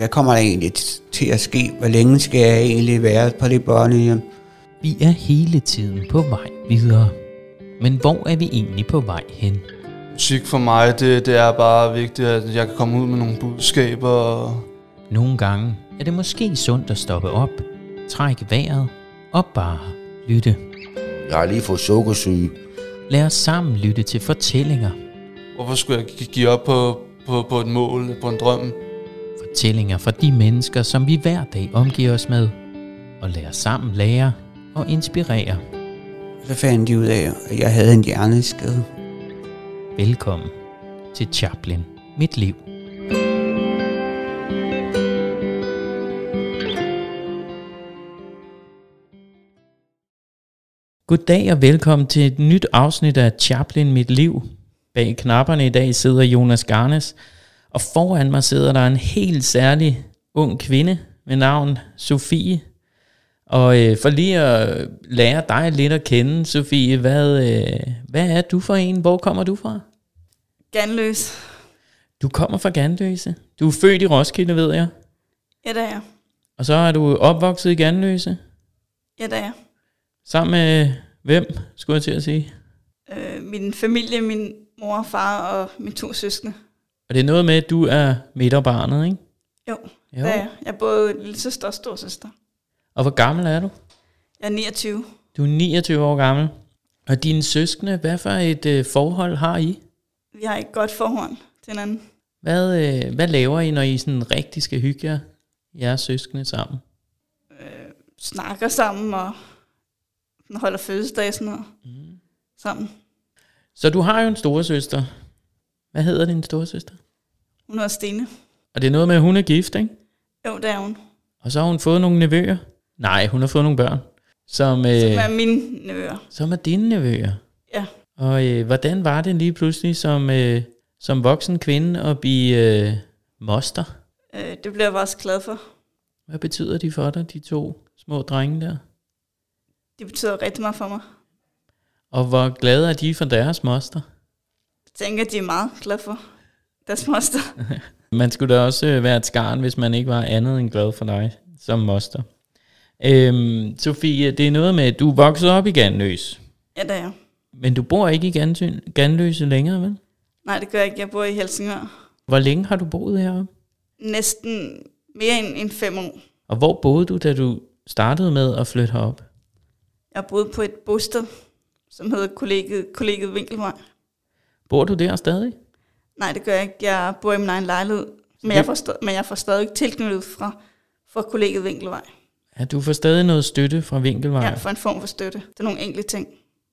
hvad kommer der egentlig til at ske? Hvor længe skal jeg egentlig være på det børnehjem? Vi er hele tiden på vej videre. Men hvor er vi egentlig på vej hen? Musik for mig, det, det er bare vigtigt, at jeg kan komme ud med nogle budskaber. Og Nogle gange er det måske sundt at stoppe op, trække vejret og bare lytte. Jeg har lige fået sukkersyge. Lad os sammen lytte til fortællinger. hvorfor skulle jeg gi- give op på, på, på et mål, på en drøm? Fortællinger fra de mennesker, som vi hver dag omgiver os med. Og os sammen lære og inspirere. Så fandt de ud af, at jeg havde en hjerneskade. Velkommen til Chaplin. Mit liv. Goddag og velkommen til et nyt afsnit af Chaplin Mit Liv. Bag knapperne i dag sidder Jonas Garnes, og foran mig sidder der en helt særlig ung kvinde med navn Sofie. Og øh, for lige at lære dig lidt at kende, Sofie, hvad, øh, hvad er du for en? Hvor kommer du fra? Ganløs. Du kommer fra Ganløse. Du er født i Roskilde, ved jeg. Ja, der er jeg. Og så er du opvokset i Ganløse. Ja, der er jeg. Sammen med hvem, skulle jeg til at sige? Øh, min familie, min mor og far og mine to søskende. Og det er noget med, at du er midterbarnet, ikke? Jo, Jo. der er jeg. Jeg er både lille søster og stor søster. Og hvor gammel er du? Jeg er 29. Du er 29 år gammel. Og dine søskende, hvad for et øh, forhold har I? Vi har et godt forhold til hinanden. Hvad, øh, hvad laver I, når I sådan rigtig skal hygge jer, jeres søskende sammen? Snakker sammen og holder fødselsdag sådan noget. Mm. Sammen. Så du har jo en storesøster. Hvad hedder din storesøster? Hun hedder Stine. Og det er noget med, at hun er gift, ikke? Jo, der er hun. Og så har hun fået nogle nevøer. Nej, hun har fået nogle børn. Som, øh, Som er mine nevøer. som er dine nevøer. Ja. Og øh, hvordan var det lige pludselig som, øh, som voksen kvinde at blive øh, moster? Øh, det bliver jeg også glad for. Hvad betyder de for dig, de to små drenge der? Det betyder rigtig meget for mig. Og hvor glade er de for deres moster? Tænker, de er meget glade for deres moster. Man skulle da også øh, være et skarn, hvis man ikke var andet end glad for dig som moster. Øhm, Sofie, det er noget med, at du er vokset op i Ganløs. Ja, der er jeg. Men du bor ikke i Gansø- Ganløse længere, vel? Nej, det gør jeg ikke. Jeg bor i Helsingør. Hvor længe har du boet heroppe? Næsten mere end, end fem år. Og hvor boede du, da du startede med at flytte herop? Jeg boede på et bosted, som hedder kollegiet, kollegiet Vinkelvej. Bor du der stadig? Nej, det gør jeg ikke. Jeg bor i min egen lejlighed. Men jeg får, stadig, men jeg får stadig tilknyttet fra, fra kollegiet Vinkelvej. Ja, du får stadig noget støtte fra Vinkelvej. Ja, for en form for støtte. Det er nogle enkelte ting.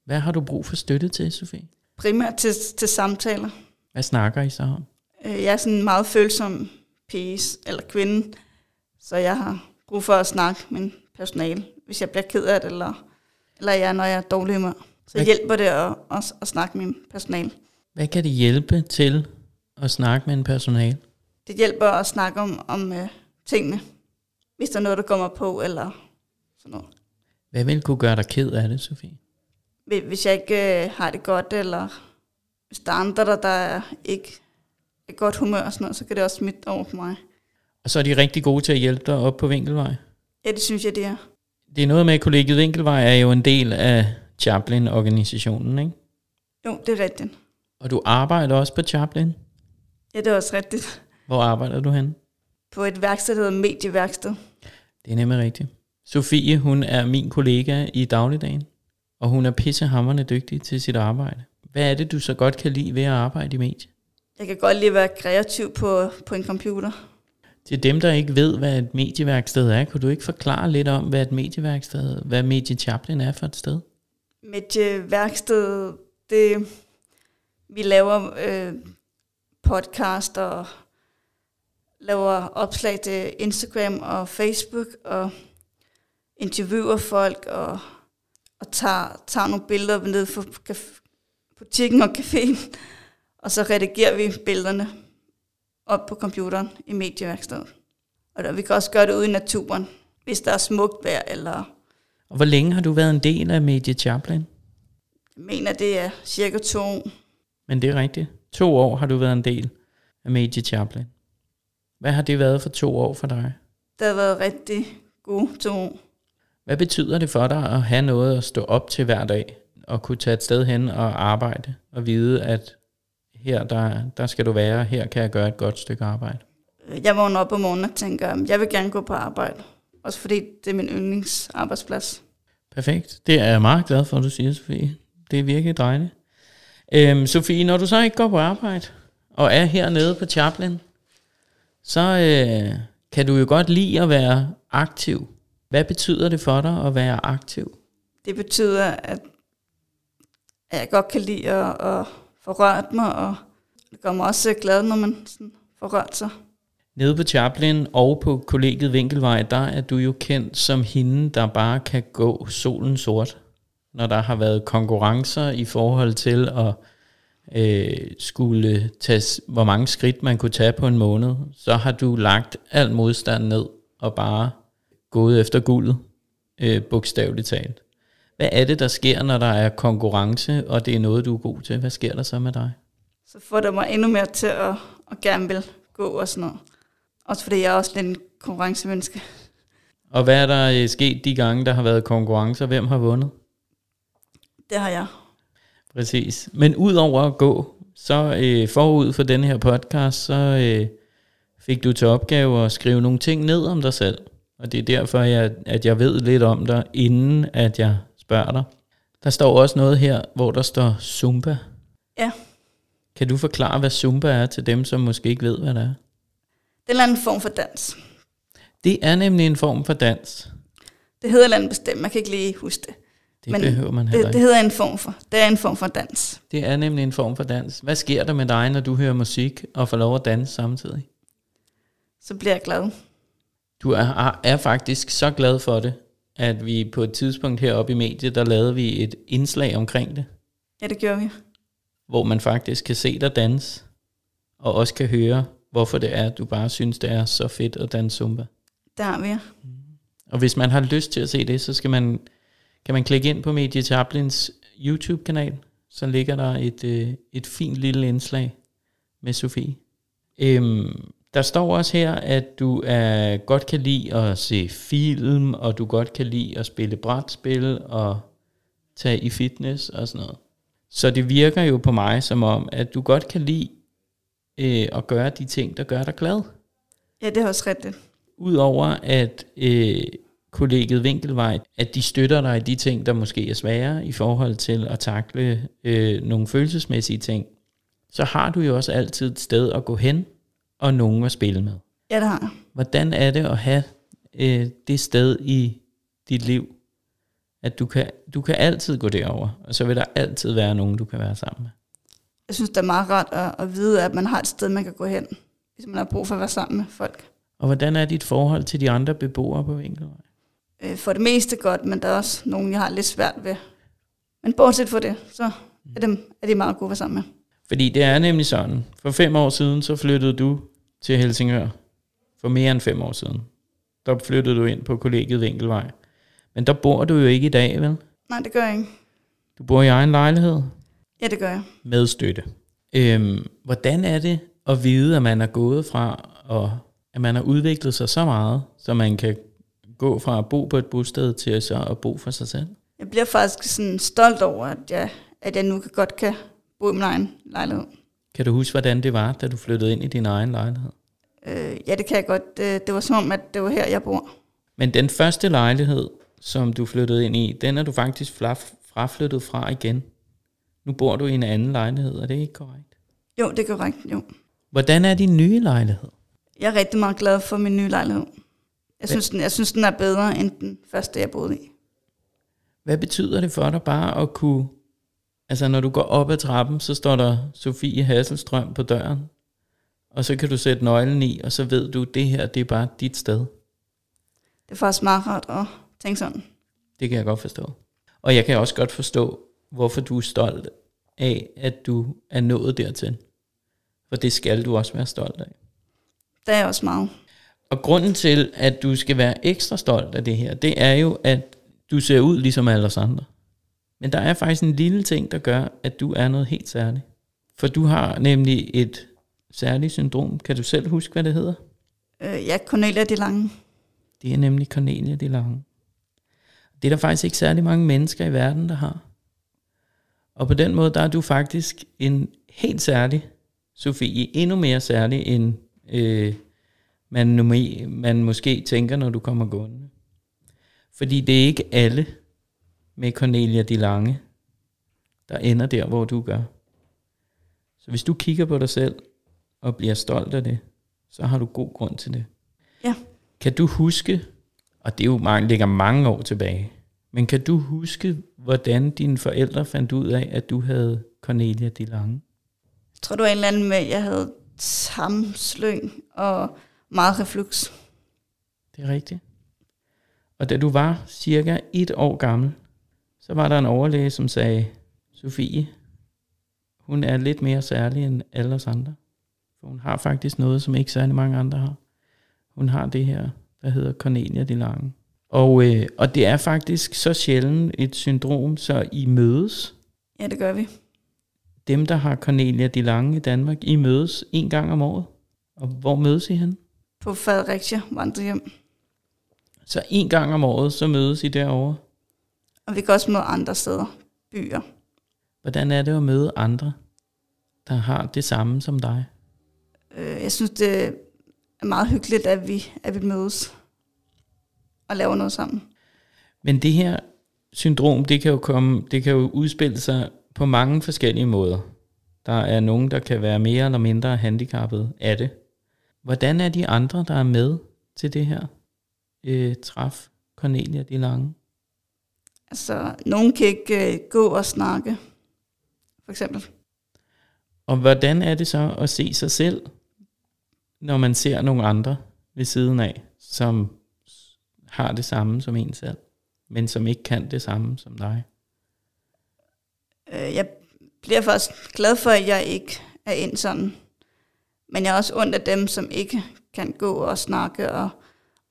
Hvad har du brug for støtte til, Sofie? Primært til, til samtaler. Hvad snakker I så om? Øh, Jeg er sådan en meget følsom pige eller kvinde, så jeg har brug for at snakke med min personale, hvis jeg bliver ked af det, eller, eller jeg, når jeg er dårlig humør. Så hjælper det at, at, at snakke med min personale. Hvad kan det hjælpe til at snakke med en personal? Det hjælper at snakke om, om uh, tingene, hvis der er noget, der kommer på, eller sådan noget. Hvad vil kunne gøre dig ked af det, Sofie? Hvis- jeg ikke uh, har det godt, eller hvis der er andre, der, der er ikke er godt humør og sådan noget, så kan det også smitte over på mig. Og så er de rigtig gode til at hjælpe dig op på Vinkelvej. Ja, det synes jeg, det er. Det er noget med, at kollegiet Vinkelvej er jo en del af Chaplin-organisationen, ikke? Jo, det er rigtigt. Og du arbejder også på Chaplin. Ja, det er også rigtigt. Hvor arbejder du hen? På et værksted, der hedder Medieværksted. Det er nemlig rigtigt. Sofie, hun er min kollega i dagligdagen, og hun er pissehammerende dygtig til sit arbejde. Hvad er det, du så godt kan lide ved at arbejde i medie? Jeg kan godt lide at være kreativ på, på en computer. Til dem, der ikke ved, hvad et medieværksted er, kunne du ikke forklare lidt om, hvad et medieværksted, hvad Medie Chaplin er for et sted? Medieværksted, det, vi laver øh, podcast og laver opslag til Instagram og Facebook og interviewer folk og, og tager, tager nogle billeder ned caf- butikken og caféen, og så redigerer vi billederne op på computeren i medieværkstedet. Og der, vi kan også gøre det ude i naturen, hvis der er smukt vejr, eller Og hvor længe har du været en del af Medie Chaplin? jeg mener, det er cirka to år. Men det er rigtigt. To år har du været en del af Medie Chaplin. Hvad har det været for to år for dig? Det har været rigtig gode to år. Hvad betyder det for dig at have noget at stå op til hver dag, og kunne tage et sted hen og arbejde, og vide, at her der, der skal du være, her kan jeg gøre et godt stykke arbejde? Jeg vågner op om morgenen og tænker, at jeg vil gerne gå på arbejde. Også fordi det er min yndlingsarbejdsplads. Perfekt. Det er jeg meget glad for, at du siger, Sofie. Det er virkelig dejligt. Øhm, Sofie, når du så ikke går på arbejde, og er hernede på Chaplin, så øh, kan du jo godt lide at være aktiv. Hvad betyder det for dig at være aktiv? Det betyder, at at jeg godt kan lide at, at få rørt mig, og det gør mig også glad, når man sådan får rørt sig. Nede på Chaplin og på kollegiet Vinkelvej, der er du jo kendt som hende, der bare kan gå solen sort. Når der har været konkurrencer i forhold til at øh, skulle tage, hvor mange skridt man kunne tage på en måned, så har du lagt al modstand ned og bare gået efter guldet, øh, bogstaveligt talt. Hvad er det, der sker, når der er konkurrence, og det er noget, du er god til? Hvad sker der så med dig? Så får det mig endnu mere til at, at gerne vil gå og sådan noget. Også fordi jeg er også lidt en konkurrencemenneske. Og hvad er der øh, sket de gange, der har været konkurrencer? Hvem har vundet? Det har jeg. Præcis. Men udover at gå, så øh, forud for den her podcast, så øh, fik du til opgave at skrive nogle ting ned om dig selv. Og det er derfor, jeg, at jeg ved lidt om dig, inden at jeg spørger dig. Der står også noget her, hvor der står Zumba. Ja, Kan du forklare, hvad Zumba er til dem, som måske ikke ved, hvad det er? det er en eller anden form for dans. Det er nemlig en form for dans. Det hedder andet bestemt, man kan ikke lige huske det. Det Men behøver man heller det, det hedder en form for, det er en form for dans. Det er nemlig en form for dans. Hvad sker der med dig, når du hører musik og får lov at danse samtidig? Så bliver jeg glad. Du er, er faktisk så glad for det, at vi på et tidspunkt heroppe i mediet, der lavede vi et indslag omkring det, Ja, det gjorde vi. hvor man faktisk kan se dig danse, og også kan høre, hvorfor det er, at du bare synes, det er så fedt at danse zumba. Det har vi. Og hvis man har lyst til at se det, så skal man, kan man klikke ind på Medie Chaplins YouTube-kanal, så ligger der et, øh, et fint lille indslag med Sofie. Øhm, der står også her, at du er, godt kan lide at se film, og du godt kan lide at spille brætspil og tage i fitness og sådan noget. Så det virker jo på mig som om, at du godt kan lide øh, at gøre de ting, der gør dig glad. Ja, det er også rigtigt. Udover at øh, kollegiet Vinkelvej, at de støtter dig i de ting, der måske er svære i forhold til at takle øh, nogle følelsesmæssige ting, så har du jo også altid et sted at gå hen og nogen at spille med. Ja, det har. Hvordan er det at have øh, det sted i dit liv, at du kan, du kan altid gå derover, og så vil der altid være nogen, du kan være sammen med. Jeg synes, det er meget rart at, at vide, at man har et sted, man kan gå hen, hvis man har brug for at være sammen med folk. Og hvordan er dit forhold til de andre beboere på Vinkelvej? Øh, For det meste godt, men der er også nogen, jeg har lidt svært ved. Men bortset fra det, så er, dem, er de meget gode at være sammen med. Fordi det er nemlig sådan, for fem år siden, så flyttede du til Helsingør. For mere end fem år siden. Der flyttede du ind på kollegiet Vinkelvej. Men der bor du jo ikke i dag, vel? Nej, det gør jeg ikke. Du bor i egen lejlighed Ja, det gør jeg. med støtte. Øhm, hvordan er det at vide, at man er gået fra, og at man har udviklet sig så meget, så man kan gå fra at bo på et bosted til så at bo for sig selv? Jeg bliver faktisk sådan stolt over, at jeg, at jeg nu godt kan bo i min egen lejlighed. Kan du huske, hvordan det var, da du flyttede ind i din egen lejlighed? Øh, ja, det kan jeg godt. Det, det var som om, at det var her, jeg bor. Men den første lejlighed, som du flyttede ind i, den er du faktisk fraflyttet fra igen. Nu bor du i en anden lejlighed, er det ikke korrekt? Jo, det er korrekt, jo. Hvordan er din nye lejlighed? Jeg er rigtig meget glad for min nye lejlighed. Jeg synes, den, jeg synes, den er bedre end den første, jeg boede i. Hvad betyder det for dig bare at kunne... Altså når du går op ad trappen, så står der Sofie Hasselstrøm på døren. Og så kan du sætte nøglen i, og så ved du, at det her det er bare dit sted. Det er faktisk meget rart at tænke sådan. Det kan jeg godt forstå. Og jeg kan også godt forstå, hvorfor du er stolt af, at du er nået dertil. For det skal du også være stolt af. Det er jeg også meget. Og grunden til, at du skal være ekstra stolt af det her, det er jo, at du ser ud ligesom alle os andre. Men der er faktisk en lille ting, der gør, at du er noget helt særligt. For du har nemlig et særligt syndrom. Kan du selv huske, hvad det hedder? Øh, ja, Cornelia de Lange. Det er nemlig Cornelia de Lange. Det er der faktisk ikke særlig mange mennesker i verden, der har. Og på den måde, der er du faktisk en helt særlig Sofie, endnu mere særlig end øh, man, man måske tænker, når du kommer gående. Fordi det er ikke alle med Cornelia de Lange, der ender der, hvor du gør. Så hvis du kigger på dig selv og bliver stolt af det, så har du god grund til det. Ja. Kan du huske, og det er jo mange, ligger mange år tilbage, men kan du huske, hvordan dine forældre fandt ud af, at du havde Cornelia de Lange? Jeg tror, du var en eller anden med, jeg havde tamslyng og meget reflux. Det er rigtigt. Og da du var cirka et år gammel, så var der en overlæge, som sagde, Sofie, hun er lidt mere særlig end alle os andre. For hun har faktisk noget, som ikke særlig mange andre har. Hun har det her, der hedder Cornelia de Lange. Og, øh, og det er faktisk så sjældent et syndrom, så I mødes. Ja, det gør vi. Dem, der har Cornelia de Lange i Danmark, I mødes en gang om året. Og hvor mødes I hen? På Fredericia vandrehjem. Så en gang om året, så mødes I derovre. Og vi kan også møde andre steder, byer. Hvordan er det at møde andre, der har det samme som dig? Øh, jeg synes, det er meget hyggeligt, at vi, at vi mødes og laver noget sammen. Men det her syndrom, det kan jo komme, det kan jo udspille sig på mange forskellige måder. Der er nogen, der kan være mere eller mindre handicappet af det. Hvordan er de andre, der er med til det her øh, træf, Cornelia de Lange? Altså, nogen kan ikke øh, gå og snakke, for eksempel. Og hvordan er det så at se sig selv, når man ser nogle andre ved siden af, som har det samme som en selv, men som ikke kan det samme som dig? Øh, jeg bliver faktisk glad for, at jeg ikke er ind sådan. Men jeg er også ondt af dem, som ikke kan gå og snakke og,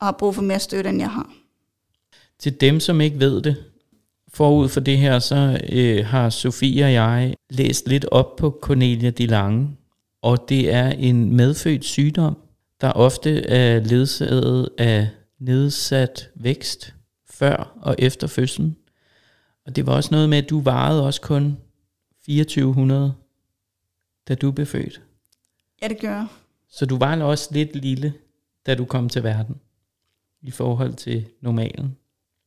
og har brug for mere støtte, end jeg har. Til dem, som ikke ved det, forud for det her, så øh, har Sofie og jeg læst lidt op på Cornelia de Lange, og det er en medfødt sygdom, der ofte er ledsaget af nedsat vækst før og efter fødslen. Og det var også noget med, at du varede også kun 2400, da du blev født. Ja, det gør jeg. Så du var også lidt lille, da du kom til verden, i forhold til normalen.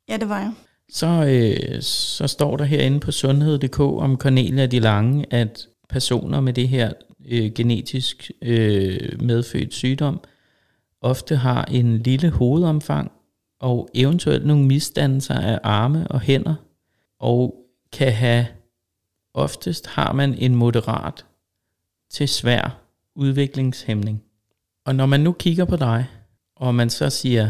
Ja, det var jeg. Så, øh, så står der herinde på sundhed.dk om Cornelia de Lange, at personer med det her øh, genetisk øh, medfødt sygdom ofte har en lille hovedomfang og eventuelt nogle misdannelser af arme og hænder, og kan have, oftest har man en moderat til svær udviklingshæmning. Og når man nu kigger på dig, og man så siger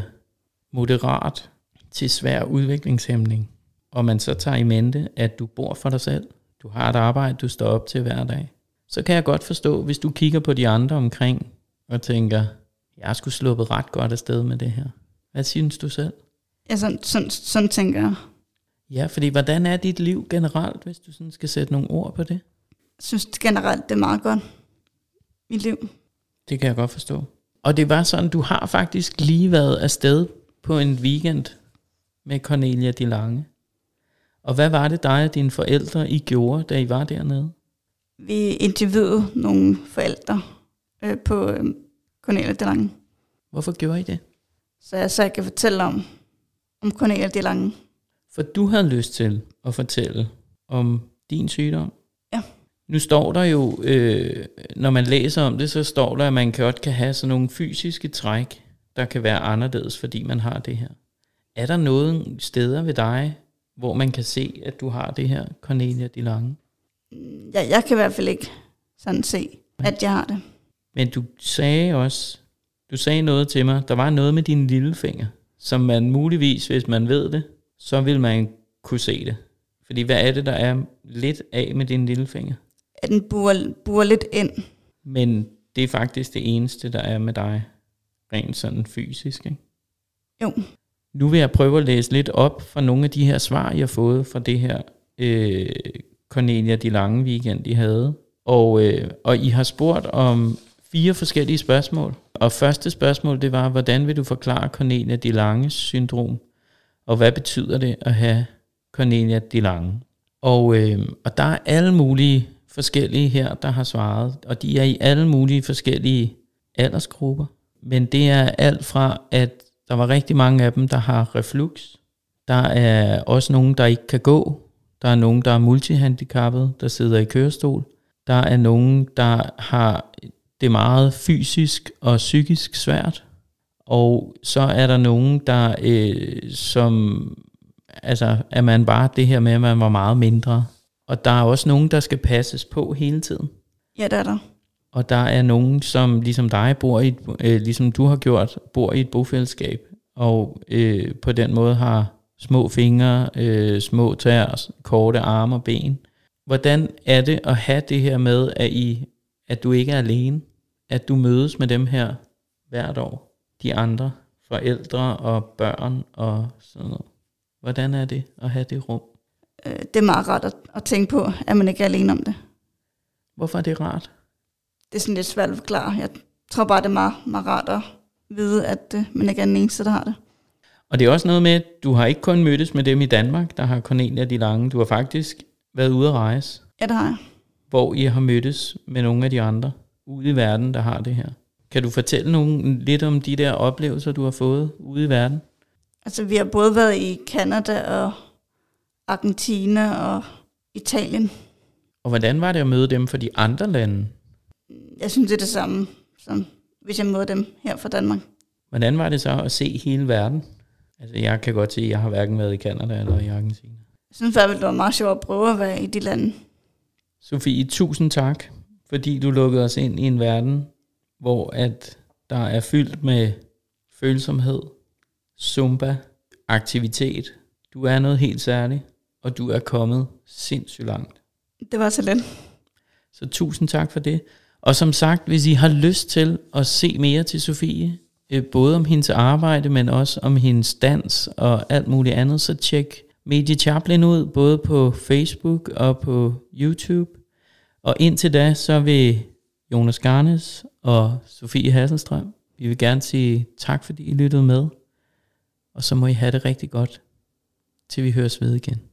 moderat til svær udviklingshæmning, og man så tager i mente, at du bor for dig selv, du har et arbejde, du står op til hver dag, så kan jeg godt forstå, hvis du kigger på de andre omkring, og tænker, jeg skulle sluppet ret godt afsted med det her. Hvad synes du selv? Ja, sådan, sådan, sådan tænker jeg. Ja, fordi hvordan er dit liv generelt, hvis du sådan skal sætte nogle ord på det? Jeg synes generelt, det er meget godt. Mit liv. Det kan jeg godt forstå. Og det var sådan, du har faktisk lige været afsted på en weekend med Cornelia de Lange. Og hvad var det dig og dine forældre, I gjorde, da I var dernede? Vi interviewede nogle forældre øh, på øh, Cornelia de Lange. Hvorfor gjorde I det? Så jeg, så jeg kan fortælle om, om Cornelia de Lange. For du havde lyst til at fortælle om din sygdom. Nu står der jo, øh, når man læser om det, så står der, at man godt kan have sådan nogle fysiske træk, der kan være anderledes, fordi man har det her. Er der nogle steder ved dig, hvor man kan se, at du har det her, Cornelia de Lange? Jeg, jeg kan i hvert fald ikke sådan se, at jeg har det. Men du sagde også, du sagde noget til mig, der var noget med din lillefinger, som man muligvis, hvis man ved det, så vil man kunne se det. Fordi hvad er det, der er lidt af med din lillefinger? At den burer, burer lidt ind. Men det er faktisk det eneste, der er med dig, rent sådan fysisk, ikke? Jo. Nu vil jeg prøve at læse lidt op fra nogle af de her svar, jeg har fået fra det her øh, Cornelia de Lange weekend, I havde. Og, øh, og I har spurgt om fire forskellige spørgsmål. Og første spørgsmål, det var, hvordan vil du forklare Cornelia de Lange syndrom? Og hvad betyder det at have Cornelia de Lange? Og, øh, og der er alle mulige forskellige her, der har svaret. Og de er i alle mulige forskellige aldersgrupper. Men det er alt fra, at der var rigtig mange af dem, der har reflux. Der er også nogen, der ikke kan gå. Der er nogen, der er multihandicappede, der sidder i kørestol. Der er nogen, der har det meget fysisk og psykisk svært. Og så er der nogen, der øh, som, altså er man bare det her med, at man var meget mindre. Og der er også nogen, der skal passes på hele tiden. Ja, det er der. Og der er nogen, som ligesom dig bor i, et, øh, ligesom du har gjort, bor i et bofællesskab. Og øh, på den måde har små fingre, øh, små tær, korte arme og ben. Hvordan er det at have det her med, at, I, at du ikke er alene? At du mødes med dem her hvert år? De andre forældre og børn og sådan noget. Hvordan er det at have det rum? Øh, det er meget rart at, at tænke på, at man ikke er alene om det. Hvorfor er det rart? Det er sådan lidt svært at forklare. Jeg tror bare, det er meget, meget rart at vide, at øh, man ikke er den eneste, der har det. Og det er også noget med, at du har ikke kun mødtes med dem i Danmark, der har Cornelia de Lange. Du har faktisk været ude at rejse, Ja, det har jeg. hvor I har mødtes med nogle af de andre ude i verden, der har det her. Kan du fortælle nogen lidt om de der oplevelser, du har fået ude i verden? Altså, vi har både været i Kanada og Argentina og Italien. Og hvordan var det at møde dem fra de andre lande? Jeg synes, det er det samme, som hvis jeg møder dem her fra Danmark. Hvordan var det så at se hele verden? Altså, jeg kan godt se, at jeg har hverken været i Canada eller i Argentina. Jeg synes fald, det var meget sjovt at prøve at være i de lande. Sofie, tusind tak, fordi du lukkede os ind i en verden, hvor at der er fyldt med følsomhed, zumba, aktivitet. Du er noget helt særligt, og du er kommet sindssygt langt. Det var så lidt. Så tusind tak for det. Og som sagt, hvis I har lyst til at se mere til Sofie, øh, både om hendes arbejde, men også om hendes dans og alt muligt andet, så tjek Medie Chaplin ud, både på Facebook og på YouTube. Og indtil da, så vil Jonas Garnes og Sofie Hasselstrøm, vi vil gerne sige tak, fordi I lyttede med. Og så må I have det rigtig godt, til vi høres ved igen.